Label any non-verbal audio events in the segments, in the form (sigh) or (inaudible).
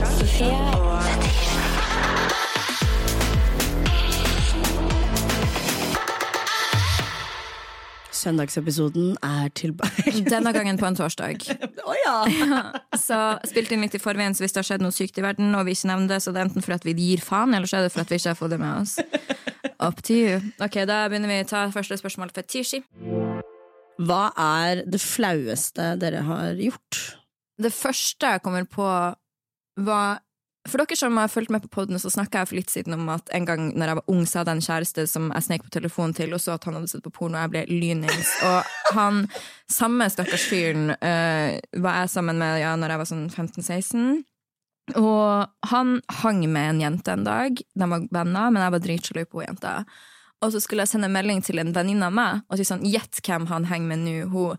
Og Søndagsepisoden er tilbake. (laughs) Denne gangen på en torsdag. (laughs) Å ja! (laughs) Så spilte inn litt i forveien, så hvis det har skjedd noe sykt i verden, og vi ikke nevner det, så det er enten fordi vi gir faen, eller så er det fordi vi ikke har fått det med oss. Up to you. Ok, Da begynner vi å ta første spørsmål. for Tishi. Hva er det flaueste dere har gjort? Det første jeg kommer på, var For dere som har fulgt med på podden, så snakka jeg for litt siden om at en gang når jeg var ung, så hadde jeg en kjæreste som jeg snek på telefonen til, og så at han hadde sett på porno, og jeg ble lynings. Og han samme stakkars fyren uh, var jeg sammen med ja, når jeg var sånn 15-16. Og han hang med en jente en dag. De var venner, men jeg var dritsjalu på jenta. Og så skulle jeg sende melding til en venninne av meg og si sånn Gjett hvem han henger med nå. Hun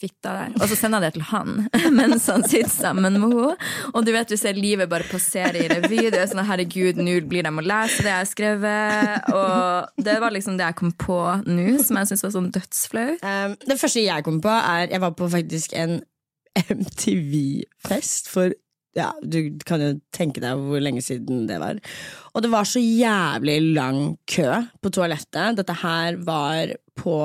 fitta der. Og så sender jeg det til han (laughs) mens han sitter sammen med henne. Og du vet, du ser livet bare passere i revy. Det er sånn herregud, nå blir de å lese det jeg har skrevet. Og det var liksom det jeg kom på nå, som jeg syntes var sånn dødsflaut. Um, det første jeg kom på, er Jeg var på faktisk en (laughs) MTV-fest for ja, Du kan jo tenke deg hvor lenge siden det var. Og det var så jævlig lang kø på toalettet. Dette her var på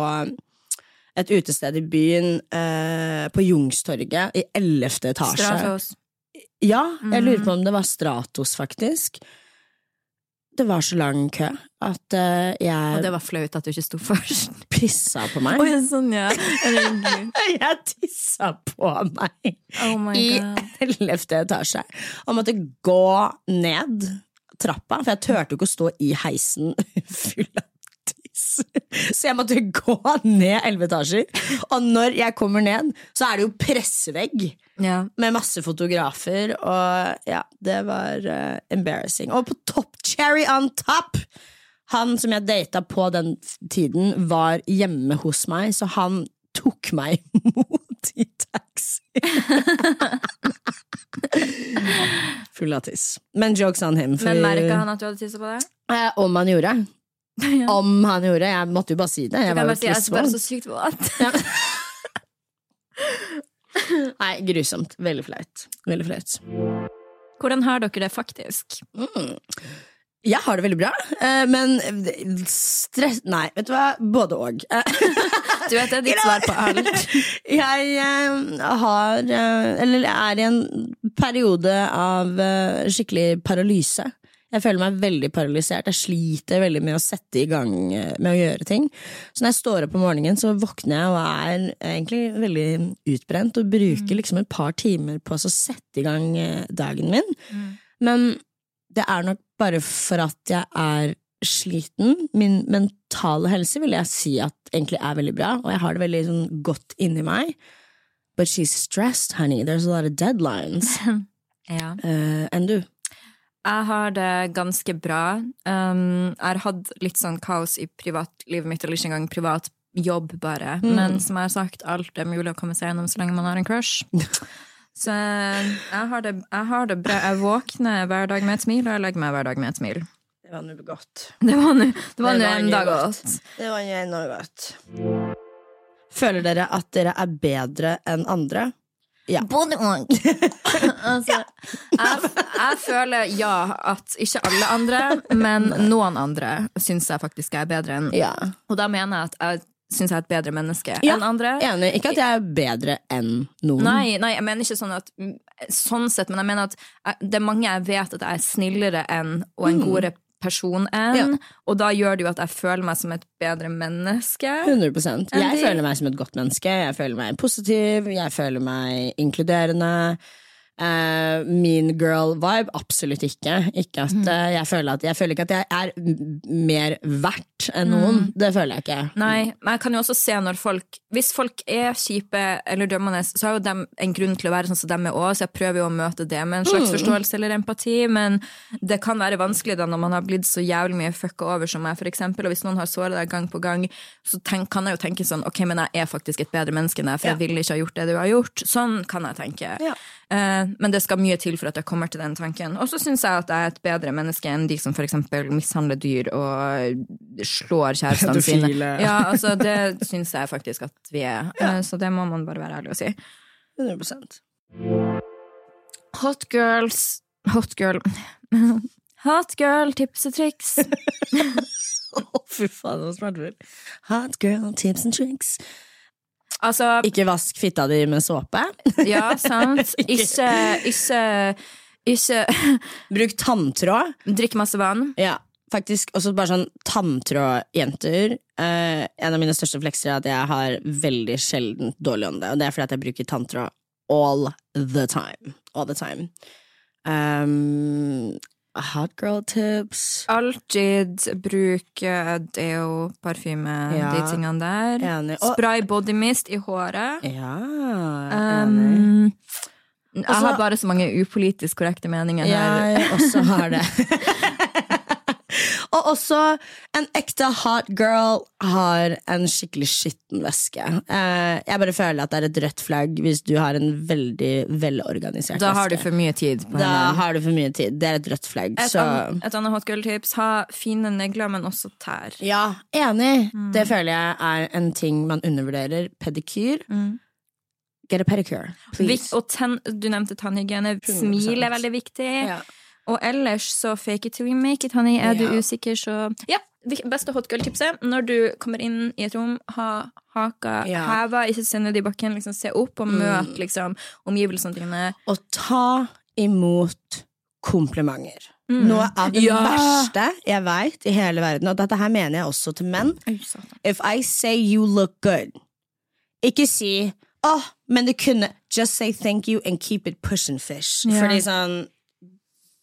et utested i byen, eh, på Jungstorget i ellevte etasje. Stratos. Ja, jeg lurer på om det var Stratos, faktisk. Det var så lang kø at eh, Og det var flaut at du ikke sto først. (laughs) pissa på meg. Å sånn, ja. Herregud. Jeg (laughs) tissa på meg Oh my i god. ellevte etasje og måtte gå ned trappa, for jeg turte jo ikke å stå i heisen (laughs) full av. (laughs) Så jeg måtte gå ned elleve etasjer. Og når jeg kommer ned, så er det jo pressevegg Ja. med masse fotografer, og ja, det var uh, embarrassing. Og på topp, cherry on top! Han som jeg data på den tiden, var hjemme hos meg, så han tok meg (laughs) imot i taxi. (laughs) Full av tiss. Men jokes on him. Men merka han at du hadde tissa på deg? Eh, om han gjorde. Om han gjorde. Jeg måtte jo bare si det. Jeg var si jo jeg er så sykt våt. (laughs) Nei, grusomt. Veldig flaut. Veldig flaut. Hvordan har dere det faktisk? Mm. Jeg har det veldig bra, eh, men stress Nei, vet du hva? Både og. (laughs) Du vet det er ditt svar på alt. (laughs) Jeg eh, har eh, Eller er i en periode av skikkelig paralyse. Jeg føler meg veldig paralysert. Jeg sliter veldig med å sette i gang eh, med å gjøre ting. Så når jeg står opp om morgenen, så våkner jeg og er egentlig veldig utbrent og bruker liksom et par timer på å sette i gang eh, dagen min. Men det er nok bare for at jeg er sliten. Min mentale helse vil jeg si at egentlig er veldig bra, og jeg har det veldig sånn godt inni meg. But she's stressed, honey. There's a lot of deadlines. (laughs) Ja. uh, Enn du? Jeg har det ganske bra. Um, jeg har hatt litt sånn kaos i privatlivet mitt, eller ikke engang privat jobb, bare. Men som jeg har sagt, alt er mulig å komme seg gjennom så lenge man har en crush. (laughs) Så jeg har, det, jeg har det bra. Jeg våkner hver dag med et smil, og jeg legger meg hver dag med et smil. Det var nå godt. Det var nå det var Det var enda godt. godt. Det var nå enda godt. Føler dere at dere er bedre enn andre? Ja. Både og. (laughs) altså, jeg, jeg føler ja at ikke alle andre, men noen andre syns jeg faktisk jeg er bedre enn. Ja. Og da mener jeg at jeg syns jeg er et bedre menneske Ja, enn andre. Enig. Ikke at jeg er bedre enn noen. Nei, nei, jeg mener ikke sånn at Sånn sett, men jeg mener at jeg, det er mange jeg vet at jeg er snillere enn og en godere person enn, og da gjør det jo at jeg føler meg som et bedre menneske. 100% Jeg føler meg som et godt menneske. Jeg føler meg positiv, jeg føler meg inkluderende. Eh, mean girl-vibe? Absolutt ikke. ikke at, eh, jeg, føler at, jeg føler ikke at jeg er mer verdt enn noen. Mm. Det føler jeg ikke. Nei, men jeg kan jo også se når folk Hvis folk er kjipe eller dømmende, så har jo de en grunn til å være sånn som dem er òg, så jeg prøver jo å møte det med en slags Mm. forståelse eller empati, men det kan være vanskelig da når man har blitt så jævlig mye fucka over som meg, for eksempel, og hvis noen har såret deg gang på gang, så tenk, kan jeg jo tenke sånn ok, men jeg er faktisk et bedre menneske enn deg, for Ja. jeg ville ikke ha gjort det du har gjort. Sånn kan jeg tenke. Ja. Eh, men det skal mye til for at jeg kommer til den tanken. Og så syns jeg at jeg er et bedre menneske enn de som eksempel mishandler dyr og slår kjærestene (laughs) sine. Ja, altså det syns jeg faktisk at vi er. Ja. Så det må man bare være ærlig og si. 100 Hot girls Hot girl (laughs) Hot girl, tips og triks. (laughs) Å, fy faen, så smertefull. Hot girl, tips and tricks. Altså, Ikke vask fitta di med såpe. ja, sant. (laughs) Ikke, ikke, ikke (laughs) Bruk tanntråd. drikk masse vann. Ja, faktisk også bare sånn tanntrådjenter. Eh, en av mine største flekser er at jeg har veldig sjelden dårlig ånde, og det er fordi at jeg bruker tanntråd all the time. All the time. Um, hot girl tips. Alltid bruk eh, deo, parfyme, Ja. de tingene der. Enig. Og- Spray body mist i håret. Ja, enig. Um, jeg Altså- har bare så mange upolitisk korrekte meninger her. Jeg også har det. (laughs) Og også en ekte hot girl har en skikkelig skitten veske. Eh, jeg bare føler at det er et rødt flagg hvis du har en veldig velorganisert Da har du for mye tid på Da henne. har du for mye tid. Det er et rødt flagg. Et, Så annet, et annet hot girl-tips ha fine negler, men også tær. ja, enig. Mm. Det føler jeg er en ting man undervurderer. Pedikyr. Mm. Get a pedicure, please. og ten, du nevnte tannhygiene. Smil er veldig viktig. Ja. Og ellers så fake it till you make it, honey. Er du usikker, så Ja, det beste hot girl-tipset når du kommer inn i et rom, ha haka Ja. heva, ikke se ned i bakken, liksom se opp og møt liksom omgivelsene dine. Og ta imot komplimenter. Mm. Noe av det Ja. verste jeg veit i hele verden, og dette her mener jeg også til menn. If I say you look good, ikke si åh, men du kunne Just say thank you and keep it pushing fish. Ja. Fordi sånn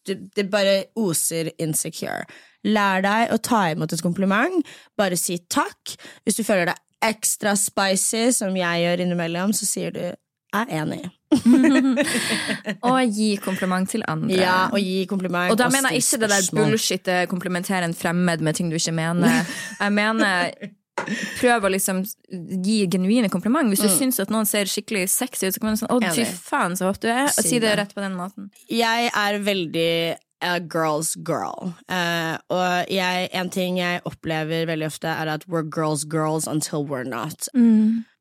det, det bare oser insecure. Lær deg å ta imot et kompliment. Bare si takk. Hvis du føler deg ekstra spicy, som jeg gjør innimellom, så sier du 'jeg er enig'. (laughs) Og gi kompliment til andre. Ja, og gi kompliment. Og da og mener jeg ikke det der bullshit komplementere en fremmed med ting du ikke mener. (laughs) Jeg mener Prøv å liksom gi genuine kompliment. Hvis du syns at noen ser skikkelig sexy ut, så kan man sånn 'Å, fy Mm. Faen, så hot du er'. Og Si det rett på den måten. Jeg er veldig a girl's girl. Uh, og jeg, en ting jeg opplever veldig ofte, er at we're girls girls until we're not.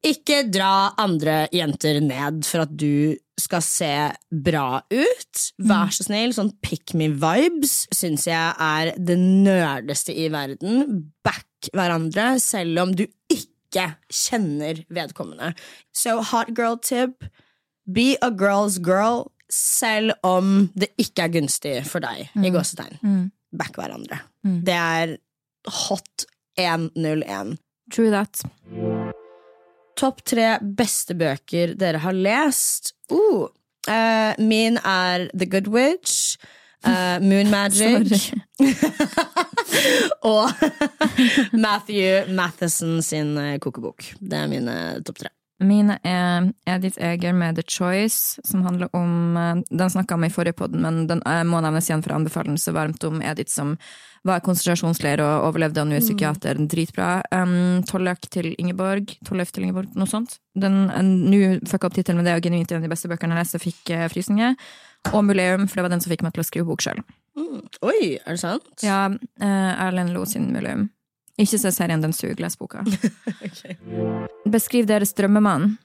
Ikke dra andre jenter ned for at du skal se bra ut. Vær så snill. Sånn pick me-vibes syns jeg er det nerdeste i verden. Back hverandre, selv om du ikke kjenner vedkommende. So hot girl tip. Be a girl's girl, selv om det ikke er gunstig for deg, i gåsetegn. Back hverandre. Det er hot 101. True that. Topp tre beste bøker dere har lest. Uh, uh, min er The Good Witch, Uh, Moon (laughs) Magic (laughs) og (laughs) Matthew Matheson sin eh, kokebok. Det er mine topp tre. Mine er Edith Eger med The Choice, som handler om eh, Den snakka om i forrige podden, men den eh, må nevnes igjen for anbefaling så varmt om Edith som var konsentrasjonsleir og overlevde og nå er psykiater. Dritbra. Um, Tollak til Ingeborg. Tollef til Ingeborg, noe sånt. Den, Nå fucka opp tittelen, men det er genuint en av de beste bøkene jeg leste, fikk frysninger. Og Muleum, for det var den som fikk meg til å skrive bok sjøl. Mm. Oi, er det sant? Ja, eh, Erlend Lo sin Muleum. Ikke se serien Den suger, les boka. (laughs) Beskriv deres drømmemann.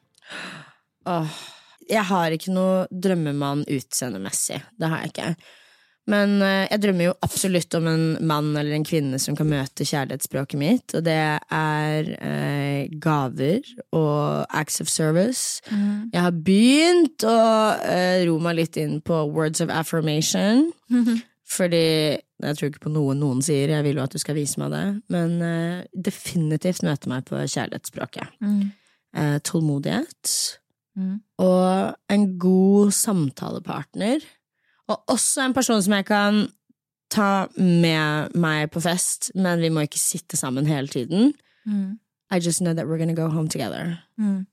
Åh, jeg har ikke noe drømmemann utseendemessig. Det har jeg ikke. Men eh, jeg drømmer jo absolutt om en mann eller en kvinne som kan møte kjærlighetsspråket mitt, og det er eh, gaver og acts of service. Jeg har begynt å eh, ro meg litt inn på words of affirmation. (laughs) Fordi jeg tror ikke på noe noen sier, jeg vil jo at du skal vise meg det. Men eh, definitivt møte meg på kjærlighetsspråket. Eh, tålmodighet. Mm. Og en god samtalepartner. Og også en person som jeg kan ta med meg på fest, men vi må ikke sitte sammen hele tiden. I just know that we're gonna go home together. Mm.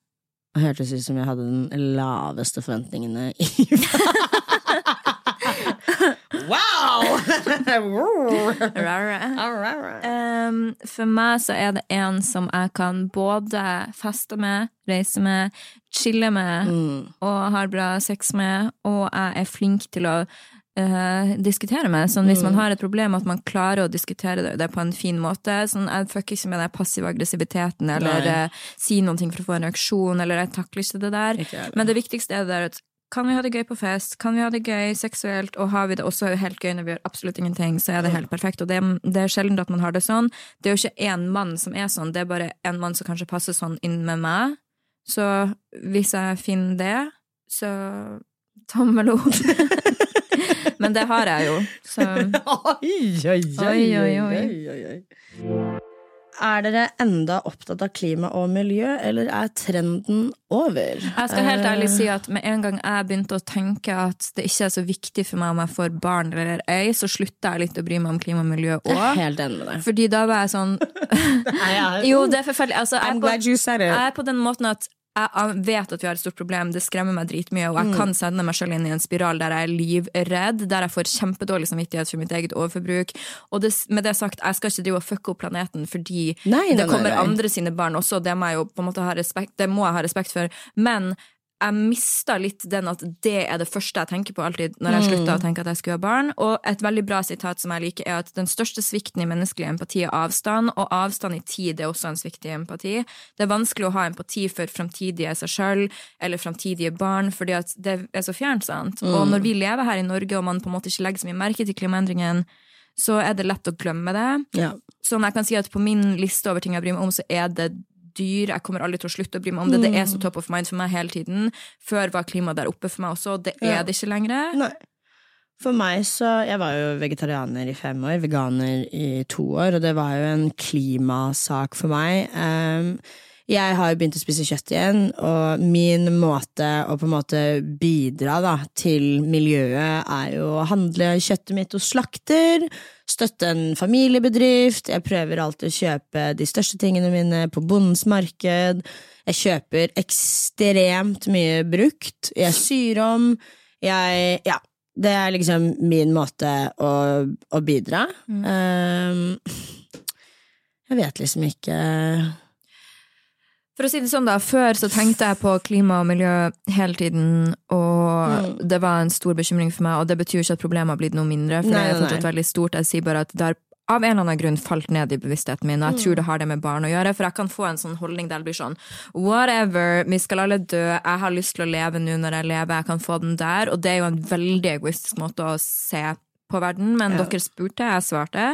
Det hørtes ut som jeg hadde den laveste forventningene i! (laughs) (laughs) Um, for meg så er det en som jeg kan både feste med, reise med, chille med Mm. og har bra sex med, og jeg er flink til å Uh, diskutere med. Sånn, hvis man har et problem, at man klarer å diskutere det, det på en fin måte. Sånn, jeg fucker ikke med den passive aggressiviteten eller eh, si ting for å få en reaksjon, eller jeg takler ikke det der. Ikke. Men det viktigste er det der at kan vi ha det gøy på fest, kan vi ha det gøy seksuelt, og har vi det også helt gøy når vi gjør absolutt ingenting, så er det helt perfekt. Og det, det er sjelden at man har det sånn. Det er jo ikke én mann som er sånn, det er bare en mann som kanskje passer sånn inn med meg. Så hvis jeg finner det, så tommel opp. (laughs) Men det har jeg jo, så (laughs) Oi, oi, Oi, oi, oi. oi, oi. Er dere enda opptatt av klima og miljø, eller er trenden over? Jeg skal helt ærlig si at med en gang jeg begynte å tenke at det ikke er så viktig for meg om jeg får barn eller ei, så slutta jeg litt å bry meg om klima og miljø òg. Fordi da var jeg sånn (laughs) Jo, det er forferdelig. Altså, jeg, er på, glad you said it. jeg er på den måten at jeg vet at vi har et stort problem, det skremmer meg dritmye, og Mm. jeg kan sende meg selv inn i en spiral der jeg er livredd, der jeg får kjempedårlig samvittighet for mitt eget overforbruk. Og det, med det sagt, jeg skal ikke drive og fucke opp planeten fordi Nei, nei, det kommer nei. andre sine barn også, det må jeg jo på en måte ha respekt, det må jeg ha respekt for. Men jeg mista litt den at det er det første jeg tenker på alltid når jeg slutta å tenke at jeg skulle ha barn. Og et veldig bra sitat som jeg liker, er at den største svikten i menneskelig empati er avstand, og avstand i tid er også en svikt i empati. Det er vanskelig å ha empati for framtidige seg sjøl eller framtidige barn, fordi at det er så fjernt, sant. Og når vi lever her i Norge, og man på en måte ikke legger så mye merke til klimaendringene, så er det lett å glemme det. Ja. Sånn jeg kan si at på min liste over ting jeg bryr meg om, så er det dyr. Jeg kommer aldri til å slutte å bry meg om det. Det er så top of mind for meg hele tiden. Før var klimaet der oppe for meg også. og Det er det ikke lenger. Nei. For meg så Jeg var jo vegetarianer i fem år, veganer i to år, og det var jo en klimasak for meg. Um, jeg har begynt å spise kjøtt igjen, og min måte å på en måte bidra da, til miljøet er jo å handle kjøttet mitt hos slakter, støtte en familiebedrift, jeg prøver alltid å kjøpe de største tingene mine på bondens marked, jeg kjøper ekstremt mye brukt, jeg syr om, jeg Ja. Det er liksom min måte å, å bidra. Um, jeg vet liksom ikke For å si det sånn, da. Før så tenkte jeg på klima og miljø hele tiden, og det var en stor bekymring for meg. Og det betyr ikke at problemet har blitt noe mindre, for Nei, det er fortsatt nei. veldig stort. Jeg sier bare at det har av en eller annen grunn falt ned i bevisstheten min, og jeg tror det har det med barn å gjøre. For jeg kan få en sånn holdning der det blir sånn whatever, vi skal alle dø, jeg har lyst til å leve nå når jeg lever, jeg kan få den der. Og det er jo en veldig egoistisk måte å se på verden, men Ja. dere spurte, jeg svarte.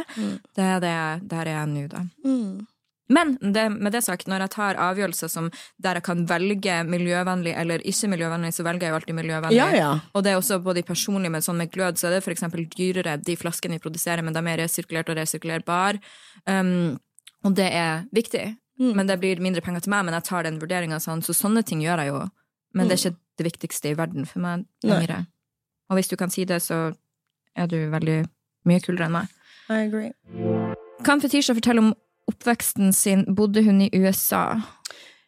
Det er det, der er jeg nå, da. mm. Men det, med det sagt, når jeg tar avgjørelser som der jeg kan velge miljøvennlig eller ikke miljøvennlig, så velger jeg jo alltid miljøvennlig. Ja, ja. Og det er også både personlig, men sånn med glød, så er det eksempel dyrere de flaskene vi produserer, men de er resirkulert og resirkulerbar. Um, og det er viktig. Mm. Men det blir mindre penger til meg, men jeg tar den vurderinga sånn, så sånne ting gjør jeg jo. Men det er ikke det viktigste i verden for meg lenger. Og hvis du kan si det, så er du veldig mye kulere enn meg. I agree. Kan Fetisha fortelle om oppveksten sin? Bodde hun i USA?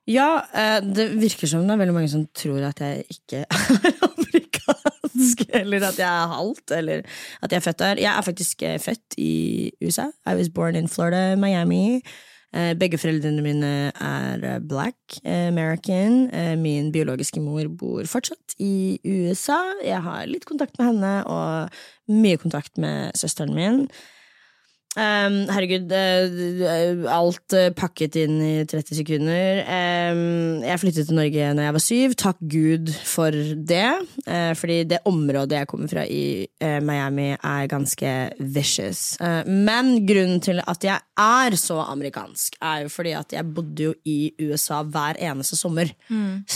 Ja, eh, det virker som det er veldig mange som tror at jeg ikke (laughs) er amerikansk, eller at jeg er halvt, eller at jeg er født der. Jeg er faktisk eh, født i USA. I was born in Florida, Miami. Eh, Begge foreldrene mine er black American. Min biologiske mor bor fortsatt i USA. Jeg har litt kontakt med henne, og mye kontakt med søsteren min. Um, herregud, uh, alt uh, pakket inn i 30 sekunder. Um, jeg flyttet til Norge da jeg var syv. Takk Gud for det. Uh, fordi det området jeg kommer fra i Miami, er ganske vicious. Men grunnen til at jeg er så amerikansk, er jo fordi at jeg bodde jo i USA hver eneste sommer.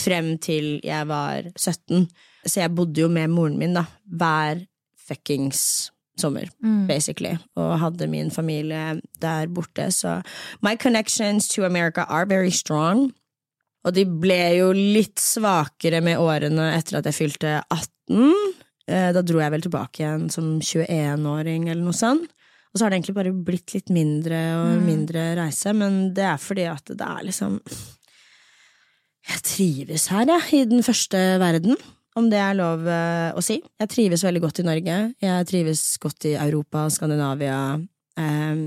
Frem til jeg var 17. Så jeg bodde jo med moren min da hver fuckings sommer, basically, og hadde min familie der borte, så my connections to America are very strong. Og de ble jo litt svakere med årene etter at jeg fylte 18. Eh, Da dro jeg vel tilbake igjen som 21-åring eller noe sånt. Og så har det egentlig bare blitt litt mindre og mindre reise, men det er fordi at det er liksom Jeg trives her, jeg, i den første verden om det er lov eh, å si. Jeg trives veldig godt i Norge. Jeg trives godt i Europa, Skandinavia. Um,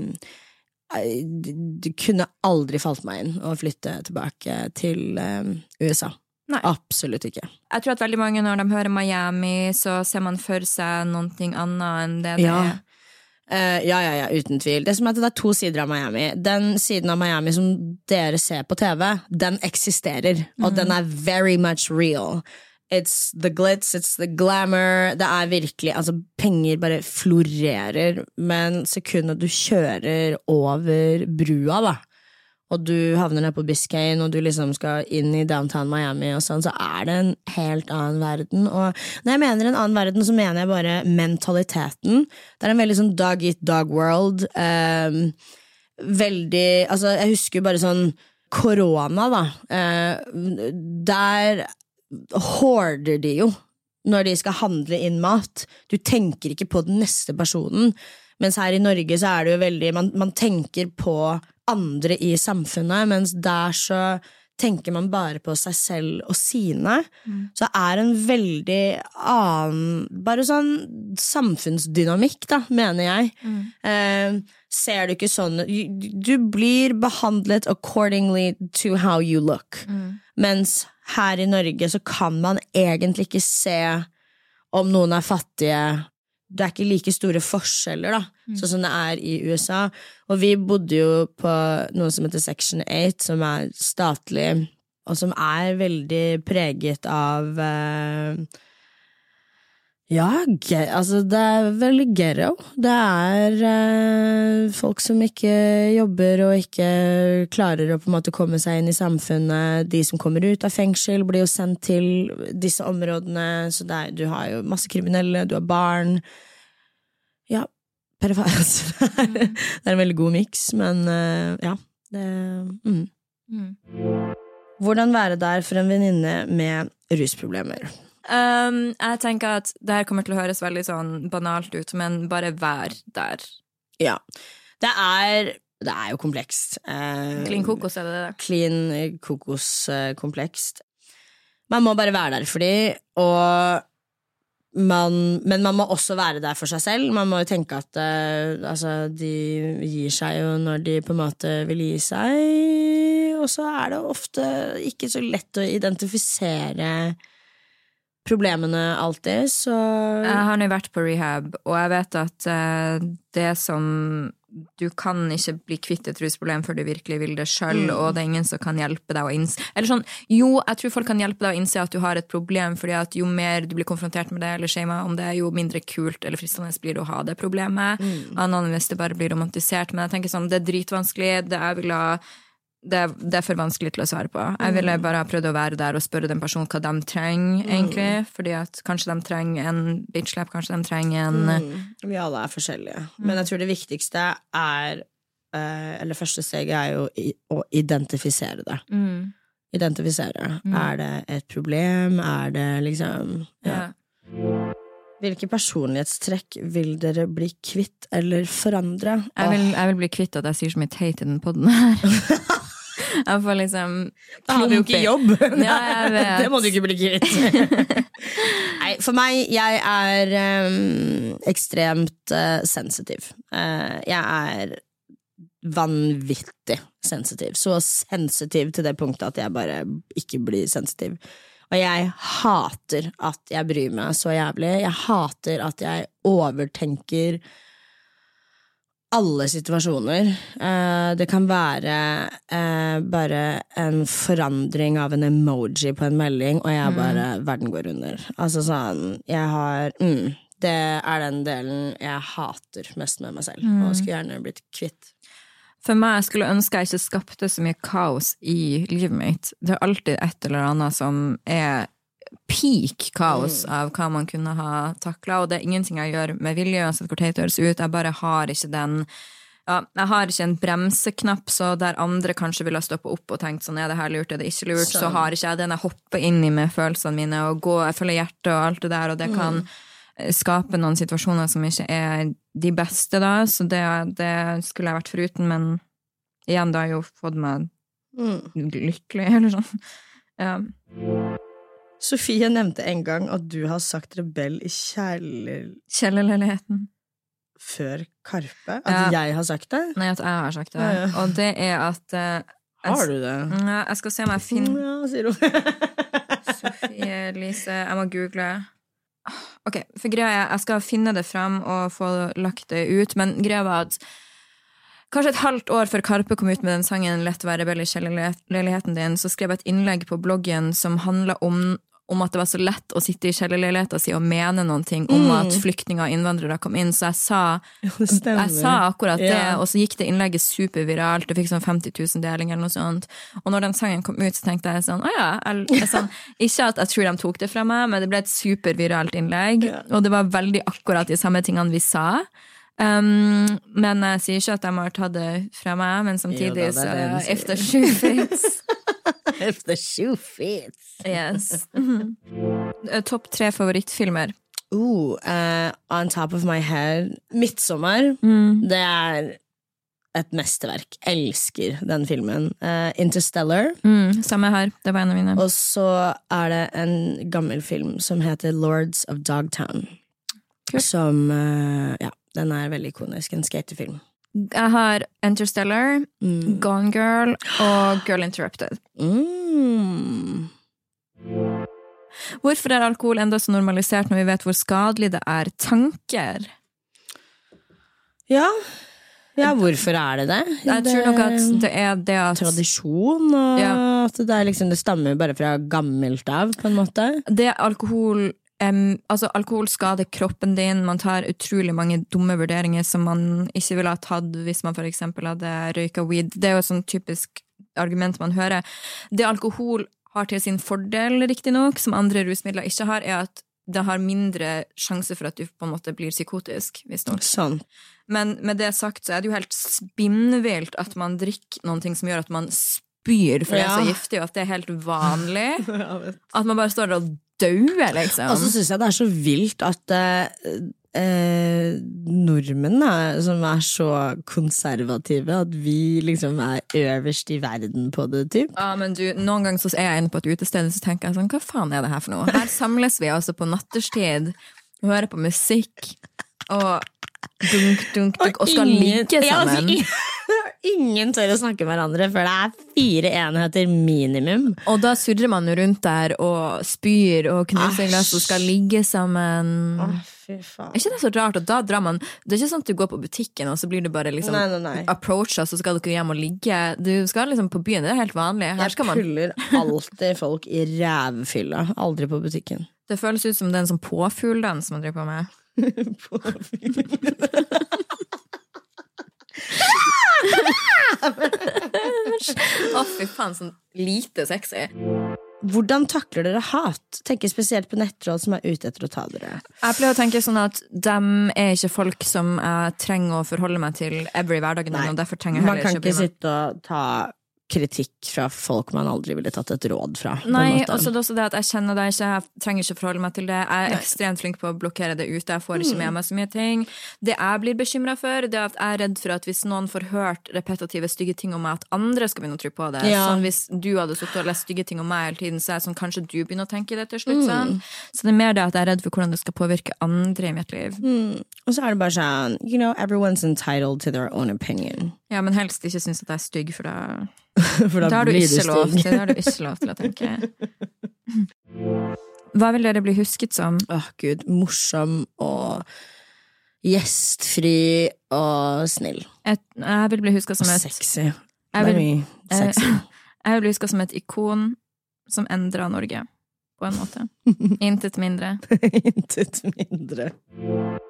det, det kunne aldri falt meg inn å flytte tilbake til USA. Nei. Absolutt ikke. Jeg tror at veldig mange når de hører Miami, så ser man for seg noe annet enn det det Ja. er. Uh, ja, ja, ja, uten tvil. Det er som at det er to sider av Miami. Den siden av Miami som dere ser på TV, den eksisterer, og den er very much real. It's the glitz, it's the glamour. Det er virkelig Altså, penger bare florerer, men sekundet du kjører over brua, da, og du havner nede på Biscayne, og du liksom skal inn i downtown Miami og sånn, så er det en helt annen verden. Og når jeg mener en annen verden, så mener jeg bare mentaliteten. Det er en veldig sånn dog eat dog world. Um, veldig Altså, jeg husker bare sånn korona, da. Uh, der hoarder de jo når de skal handle inn mat. Du tenker ikke på den neste personen. Mens her i Norge så er det jo veldig Man, man tenker på andre i samfunnet, mens der så tenker man bare på seg selv og sine. Mm. Så det er en veldig annen Bare sånn samfunnsdynamikk, da, mener jeg. Mm. Eh, ser du ikke sånn Du blir behandlet accordingly to how you look. Mm. Mens her i Norge så kan man egentlig ikke se om noen er fattige. Det er ikke like store forskjeller, da, mm. sånn som det er i USA. Og vi bodde jo på noe som heter Section 8, som er statlig, og som er veldig preget av eh, ja, altså det er veldig ghetto. Det er eh, folk som ikke jobber og ikke klarer å på en måte komme seg inn i samfunnet. De som kommer ut av fengsel, blir jo sendt til disse områdene. Så er, du har jo masse kriminelle, du har barn. Ja, det, er, (laughs) det er en veldig god miks, men eh, ja. Det, mm. Mm. Hvordan være der for en venninne med rusproblemer? Um, jeg tenker at det her kommer til å høres veldig sånn banalt ut, men bare vær der. Ja. Det er det er jo komplekst. Uh, clean kokos, er det det? Clean kokos-komplekst. Man må bare være der for dem, og man, men man må også være der for seg selv. Man må jo tenke at uh, altså, de gir seg jo når de på en måte vil gi seg, og så er det ofte ikke så lett å identifisere problemene alltid, så Jeg har nå vært på rehab, og jeg vet at uh, det som Du kan ikke bli kvitt et rusproblem før du virkelig vil det sjøl, mm. og det er ingen som kan hjelpe deg å innse Eller sånn, jo, jeg tror folk kan hjelpe deg å innse at du har et problem, fordi at jo mer du blir konfrontert med det, eller shama om det, jo mindre kult eller fristende blir det å ha det problemet. Mm. Annen hvis det bare blir romantisert. Men jeg tenker sånn, det er dritvanskelig. Det jeg vel ha det, det, er for vanskelig til å svare på. Jeg ville mm. bare ha prøvd å være der og spørre den personen hva de trenger, mm. egentlig. Fordi at kanskje de trenger en bitch-slap, kanskje de trenger en mm. Vi alle er forskjellige. Mm. Men jeg tror det viktigste er eh, Eller første steget er jo å identifisere det. Mm. Identifisere. Er det et problem? Er det liksom Ja. ja. Hvilke personlighetstrekk vil dere bli kvitt eller forandre? Jeg vil, jeg vil bli kvitt at jeg sier så mye teit i den poden her. (laughs) (laughs) Jeg får liksom Da har vi jo ikke jobb! (laughs) Ja, (laughs) det må du ikke bli kvitt. Nei, for meg, jeg er um, ekstremt uh, sensitiv. Uh, jeg er vanvittig sensitiv. Så sensitiv til det punktet at jeg bare ikke blir sensitiv. Og jeg hater at jeg bryr meg så jævlig. Jeg hater at jeg overtenker alle situasjoner. Eh, det kan være eh, bare en forandring av en emoji på en melding, og jeg mm. bare. Verden går under. Altså sånn Jeg har mm, Det er den delen jeg hater mest med meg selv, mm. og skulle gjerne blitt kvitt. For meg skulle ønske jeg ikke skapte så mye kaos i livet mitt. Det er alltid et eller annet som er peak kaos mm. av hva man kunne ha takla, og det er ingenting jeg gjør med vilje, uansett hvor teit det høres ut. Jeg bare har ikke den ja, jeg har ikke en bremseknapp, så der andre kanskje ville ha stoppa opp og tenkt sånn, er det her lurt, er det ikke lurt, så, så har ikke jeg den. Jeg hopper inn i med følelsene mine og går, jeg følger hjertet og alt det der, og det kan mm. skape noen situasjoner som ikke er de beste, da, så det, det skulle jeg vært foruten, men igjen, det har jo fått meg mm. lykkelig, (laughs) eller sånn. Ja. Sofie nevnte en gang at du har sagt rebell i kjærler... Kjellerleiligheten. Før Karpe? At ja. jeg har sagt det? Nei, at jeg har sagt det. Ja, ja. Og det er at uh, Har du det? Ja, jeg skal se om jeg finner Ja, sier hun. (laughs) Sofie Elise Jeg må google. Ok, for greia er Jeg skal finne det fram og få lagt det ut, men greia var at Kanskje et halvt år før Karpe kom ut med den sangen 'Lett å være rebell i kjellerleiligheten din', så skrev jeg et innlegg på bloggen som handla om om at det var så lett å sitte i kjellerleiligheta si og mene noen ting om Mm. at flyktninger og innvandrere kom inn, så jeg sa, ja, jeg sa akkurat det, yeah. og så gikk det innlegget superviralt, det fikk sånn 50 000 delinger eller noe sånt. Og når den sangen kom ut, så tenkte jeg sånn, å ja, jeg, jeg, sånn, (laughs) ikke at jeg tror de tok det fra meg, men det ble et superviralt innlegg, yeah. og det var veldig akkurat de samme tingene vi sa. Um, men jeg sier ikke at de har tatt det fra meg, men samtidig Jo da, det så er det the shoe fits. (laughs) If shoe fits. Yes. Mhm. Eh, Topp tre favorittfilmer. Ooh, uh, on top of my head Midtsommer. Mm. Det er et mesterverk. Elsker den filmen. Uh, Interstellar. Mm, samme her. Det var en av mine. Og så er det en gammel film som heter Lords of Dogtown. Cool. Som uh, Ja, den er veldig ikonisk. En skatefilm. Jeg har Interstellar, Mm. Gone Girl og Girl Interrupted. Mm. Hvorfor er alkohol enda så normalisert når vi vet hvor skadelig det er? Tanker. Ja. ja, hvorfor er det det? Jeg tror nok at det er det at Tradisjon, og Ja. at det, liksom, det stammer bare fra gammelt av, på en måte. det alkohol em, altså Alkohol skader kroppen din, man tar utrolig mange dumme vurderinger som man ikke ville ha tatt hvis man for eksempel hadde røyka weed. Det er jo et sånn typisk argument man hører. Det alkohol har til sin fordel, riktignok, som andre rusmidler ikke har, er at det har mindre sjanse for at du på en måte blir psykotisk, visstnok. Sånn. Men med det sagt så er det jo helt spinnvilt at man drikker noen ting som gjør at man spyr, for det er så giftig, og at det er helt vanlig. (laughs) At man bare står der og dauer, liksom. Og så syns jeg det er så vilt at eh, eh, nordmenn er, som er så konservative, at vi liksom er øverst i verden på det, typ. Ja, men du, Noen ganger så er jeg inne på et utested så tenker jeg sånn, hva faen er det her for noe? Her samles vi altså på natterstid hører på musikk og dunk, dunk, dunk, og skal ingen- ligge Ja, altså, sammen. (laughs) ingen tør å snakke med hverandre før det er fire enheter minimum. Og da surrer man jo rundt der og spyr og knuser glass og skal ligge sammen. fy faen. Er ikke det så rart? Og da drar man Det er ikke sånn at du går på butikken, og så blir du bare liksom Nei, nei, nei. approacha, så skal dere hjem og ligge. Du skal liksom på byen, det er helt vanlig. Her Jeg puller alltid folk i rævfylla. Aldri på butikken. Det føles ut som det er en sånn påfugldans man driver på med. (laughs) Å, fy faen, sånn lite sexy. Hvordan takler dere hat? Tenker spesielt på nettroll som er ute etter å ta dere. Jeg pleier å tenke sånn at dem er ikke folk som jeg trenger å forholde meg til Every hverdag hverdagen, og derfor trenger jeg Man heller kan ikke ikke sitte og ta kritikk fra folk man aldri ville tatt et råd fra. Nei, måte. og så er det også det at jeg kjenner deg ikke, jeg trenger ikke forholde meg til det. Jeg er Nei. ekstremt flink på å blokkere det ute, jeg får ikke Mm. med meg så mye ting. Det jeg blir bekymra for, det er at jeg er redd for at hvis noen får hørt repetitive stygge ting om meg, at andre skal begynne å tro på det. Ja. Sånn Hvis du hadde sittet og lest stygge ting om meg hele tiden, så er det sånn kanskje du begynner å tenke det til slutt. Mm. Sånn. Så det er mer det at jeg er redd for hvordan det skal påvirke andre i mitt liv. Mm. Og så er det bare sånn You know, everyone's entitled to their own opinion. Ja, men helst ikke synes at jeg er stygg, for da, (laughs) For da, da har du blir ikke du lov til, stygg. har du ikke lov til å tenke. (laughs) Hva vil dere bli husket som? Åh, gud. Morsom og gjestfri og snill. Et, jeg vil bli huska som et sexy. jeg vil, Very sexy. (laughs) jeg vil bli huska som et ikon som endra Norge, på en måte. Intet mindre. Intet mindre.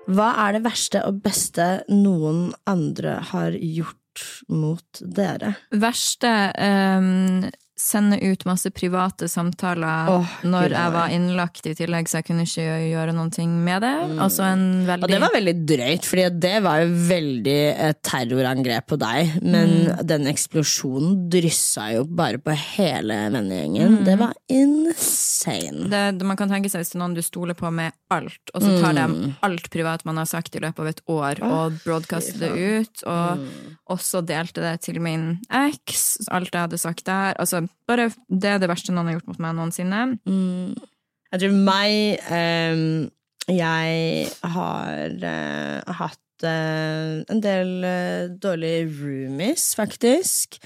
Hva er det verste og beste noen andre har gjort mot dere? Verste um, sende ut masse private samtaler oh, når jeg var innlagt i tillegg, så jeg kunne ikke gjøre noen ting med det. Mm. Altså en veldig Og det var veldig drøyt, Fordi det var jo veldig et terrorangrep på deg. Men Mm. den eksplosjonen dryssa jo bare på hele vennegjengen. Mm. Det var insane. det, det- man kan tenke seg hvis det er noen du stoler på med alt, og så tar de Mm. alt privat man har sagt i løpet av et år, og broadcaster det ut, og Mm. også delte det til min eks, alt jeg hadde sagt der. Altså, bare Det er det verste noen har gjort mot meg noensinne. Mm. Jeg tror meg um, Jeg har uh, hatt uh, en del uh, dårlige roomies, faktisk.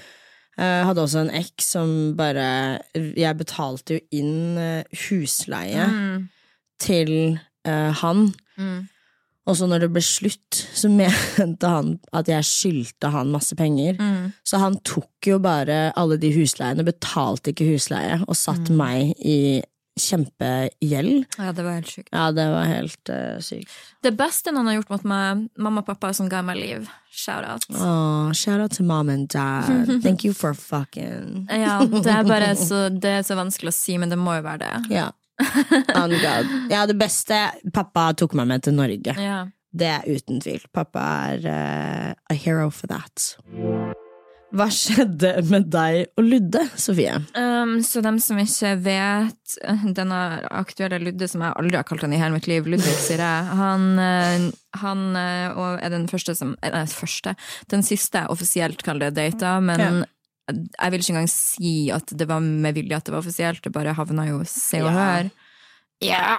Jeg hadde også en eks som bare Jeg betalte jo inn husleie Mm. Til uh, han. Mm. Og så når det ble slutt, så (laughs) mente han at jeg skyldte han masse penger. Mm. Så han tok jo bare alle de husleiene, betalte ikke husleie, og satt Mm. meg i kjempegjeld. Ja, det var helt sykt. Ja, det var helt uh, sykt. Det beste noen har gjort mot meg, mamma og pappa som ga meg liv. Shout-out. Oh, shout out til mom and dad. (laughs) Thank you for fucking Ja, det er bare (laughs) så, det er så vanskelig å si, men det må jo være det. Ja. (laughs) On God. Ja, det beste Pappa tok meg med til Norge. Ja. Det er uten tvil. Pappa er uh, a hero for that. Hva skjedde med deg og Ludde, Sofie? Um, så dem som ikke vet Denne aktuelle Ludde, som jeg aldri har kalt han i hele mitt liv, Ludvig, sier jeg, han, eh, han eh, er den første som Nei, første. Den siste offisielt kaller det data, men Ja. Jeg vil ikke engang si at det var med vilje at det var offisielt, det bare havna jo Se og Ja. Hør. (laughs) Ja!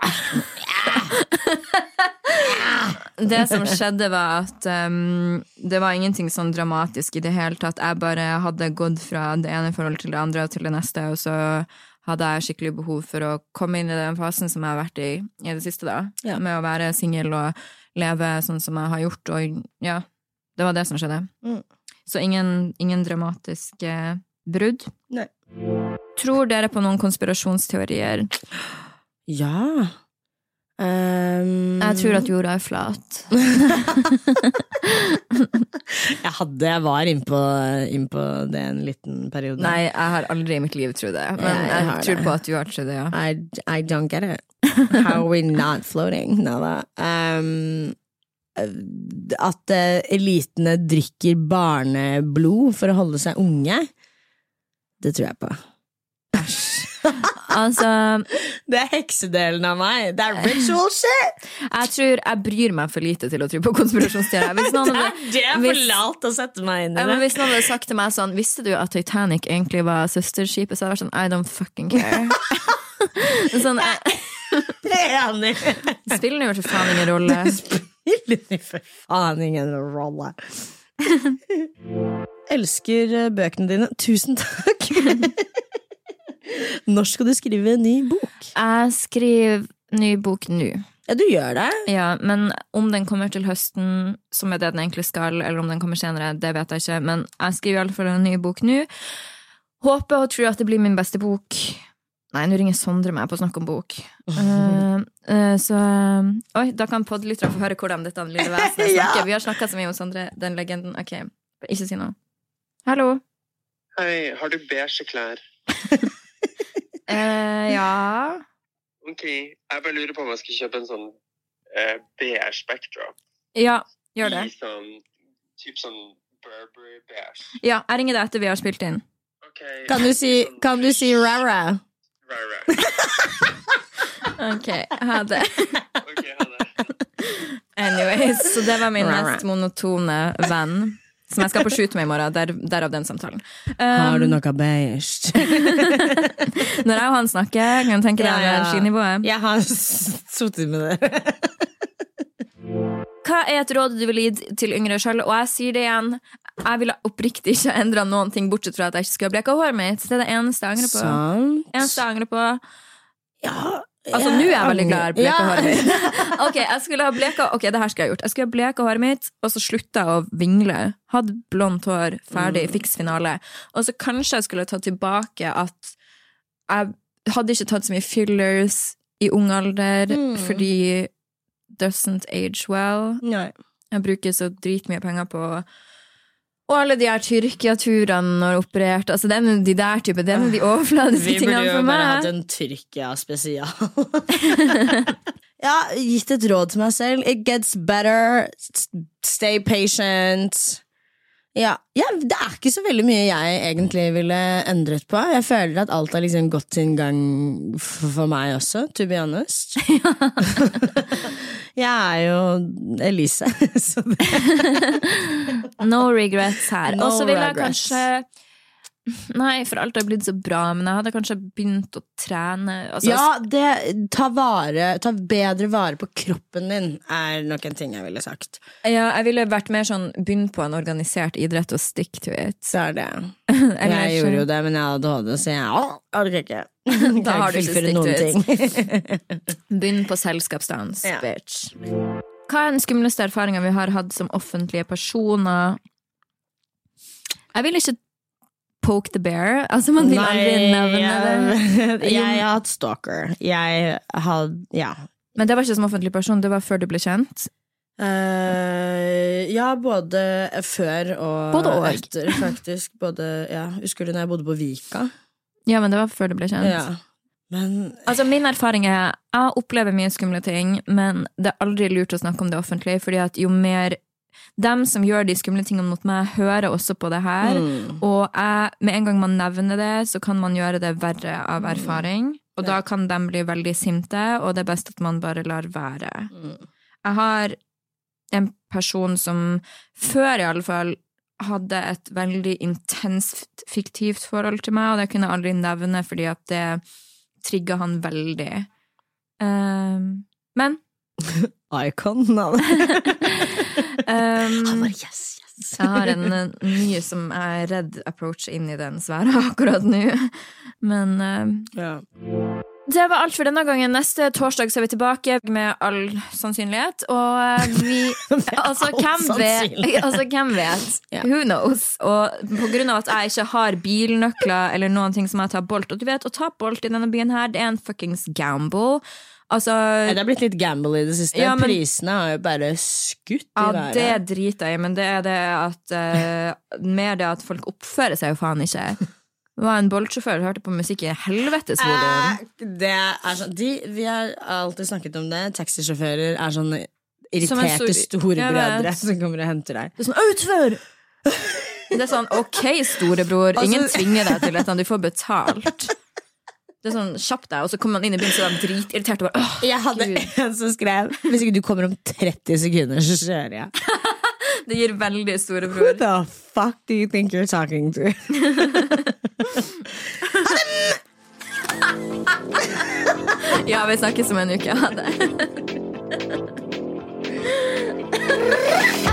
Det som skjedde, var at um, det var ingenting sånn dramatisk i det hele tatt. Jeg bare hadde gått fra det ene forholdet til det andre og til det neste, og så hadde jeg skikkelig behov for å komme inn i den fasen som jeg har vært i i det siste, da. Ja. Med å være singel og leve sånn som jeg har gjort, og ja. Det var det som skjedde. Mm. Så ingen, ingen dramatiske brudd. Nei. Tror dere på noen konspirasjonsteorier? Ja. Um, Jeg tror at jorda er flat. (laughs) Jeg hadde Jeg var innpå inn på det en liten periode. Nei, jeg har aldri i mitt liv trodd det. Men Ja, jeg jeg, tror det. på at du har trodd det, ja. I, I don't get it. How are we not floating? No. Um, at eh, elitene drikker barneblod for å holde seg unge, det tror jeg på. Altså, Det er heksedelen av meg. Det er ritual shit! jeg tror jeg bryr meg for lite til å tro på konspirasjonsteorier. Hvis noen (laughs) Det hadde, er det får hvis- lat å sette meg inn i det. hvis noen hadde sagt til meg sånn Visste du at Titanic egentlig var søsterskipet? Så hadde jeg vært sånn I don't fucking care. (laughs) sånn, jeg, er spiller jo for faen ingen rolle. Spiller for faen ingen rolle. (laughs) Elsker eh, bøkene dine. Tusen takk! (laughs) Når skal du skrive en ny bok? Jeg skriver ny bok nå. Ja, du gjør det. Ja, men om den kommer til høsten, som er det den egentlig skal, eller om den kommer senere, det vet jeg ikke. Men jeg skriver i alle fall en ny bok nå. Håper og tror at det blir min beste bok. Nei, nå ringer Sondre meg på å snakke om bok. Uh, uh, så eh, Oi, da kan podlyttere få høre hvordan dette lille vesenet (laughs) Ja. Vi har snakka så mye om Sondre, den legenden. Ok, ikke si noe. Hallo. Hei, har du beige klær? uh, (laughs) ja Ok, jeg bare lurer på om jeg skal kjøpe en sånn eh, beige backdrop. Ja, gjør det. I sånn, typ sånn Burberry beige. Ja, jeg ringer deg etter vi har spilt inn. Okay. Kan du si, sånn- kan du si rara? Right, right. (laughs) Ok, ha det. Ok, ha det. Anyways, så det var min mest monotone venn. Som jeg skal på shoot med i morgen. Der, derav den samtalen. Har du Um, noe beige? (laughs) når jeg og han snakker, kan du tenke deg Ja, ja. energinivået. Jeg har sittet med det. Hva er et råd du vil gi til yngre sjøl? Og jeg sier det igjen, jeg ville oppriktig ikke endra noen ting, bortsett fra at jeg ikke skulle ha bleka håret mitt. Det er det eneste jeg angrer på. Sant. Eneste jeg angrer på. Ja, Altså, nå er jeg veldig glad i bleka Ja. håret mitt. (laughs) (laughs) Ok, jeg skulle ha bleka Ok, det her skulle jeg gjort. Jeg skulle ha bleka håret mitt, og så slutta jeg å vingle. Hadde blondt hår, ferdig, Mm. fiks finale. Og så kanskje jeg skulle ta tilbake at jeg hadde ikke tatt så mye fillers i ung alder, Mm. fordi doesn't age well. Nei. Jeg bruker så dritmye penger på og alle de her Tyrkia-turene når operert Altså, det er de der type Det er de overfladiske Vi burde jo bare hatt en Tyrkia-spesial. (laughs) ja, gitt et råd til meg selv. It gets better. Stay patient. Ja, ja, det er ikke så veldig mye jeg egentlig ville endret på. Jeg føler at alt har liksom gått sin gang for meg også, to be honest. (laughs) (laughs) jeg er jo Elise, (laughs) så det No regrets her. No og så vil jeg kanskje (laughs) Nei, for alt har blitt så bra, men jeg hadde kanskje begynt å trene. Altså, Ja, det, ta, vare, ta bedre vare på kroppen din, er nok en ting jeg ville sagt. ja, jeg ville vært mer sånn begynn på en organisert idrett og stick to it. Så er det. (laughs) Eller, jeg gjorde jo det, men jeg hadde ADHD, så jeg å, orker ikke. (laughs) Da har du ikke stick to it. Begynn på selskapsdans, Ja. bitch. Hva er den skumleste erfaringa vi har hatt som offentlige personer? Jeg vil ikke poke the bear. Altså, man vil aldri nevne jeg, det. (laughs) jeg har hatt stalker. Jeg hadde Ja. Men det var ikke som offentlig person, det var før du ble kjent. Uh, ja, både før og, Både og. etter, faktisk. Både, ja. Husker du når jeg bodde på Vika? Ja, men det var før du ble kjent. Ja. Men Altså, min erfaring er jeg opplever mye skumle ting, men det er aldri lurt å snakke om det offentlig, fordi at jo mer dem som gjør de skumle tingene mot meg, hører også på det her. mm, Og jeg, med en gang man nevner det, så kan man gjøre det verre av erfaring. Og da kan de bli veldig sinte, og det er best at man bare lar være. mm. Jeg har en person som før i alle fall hadde et veldig intenst fiktivt forhold til meg, og det kunne jeg aldri nevne fordi at det trigga han veldig. Um, men (laughs) Icon. ehm, (laughs) Han bare yes, yes. jeg har en eh, ny som jeg er redd approach inn i den sfæra akkurat nå. Men uh, Ja. Det var alt for denne gangen. Neste torsdag så er vi tilbake med all sannsynlighet. Og eh, vi (laughs) (laughs) Altså, all hvem vet? (laughs) Altså, hvem vet? Yeah. Who knows? Og på grunn av at jeg ikke har bilnøkler eller noen ting som jeg tar bolt Og du vet, å ta bolt i denne byen her, det er en fuckings gamble. Altså Det har blitt litt gamble i det siste. Ja, men- Prisene har jo bare skutt i ja, været. det driter jeg i, men det er det at uh, Mer det at folk oppfører seg jo faen ikke. Var en boltsjåfør hørte på musikk i helvetes volum. Eh, det sånn de, Vi har alltid snakket om det. Taxisjåfører er sånne irriterte stor- storebrødre som kommer og henter deg. Det er sånn utfør! Det er sånn ok, storebror, ingen Altså- tvinger deg til dette, du får betalt. Det er sånn, Kjapp deg, og så kommer man inn i byen så er de dritirriterte. og bare, «Åh, Jeg hadde Gud. en som skrev Hvis ikke du kommer om 30 sekunder, så kjører jeg. Det gir veldig Who the fuck do you think you're talking to? (laughs) Ja, vi snakkes om en uke. Ha det. (laughs)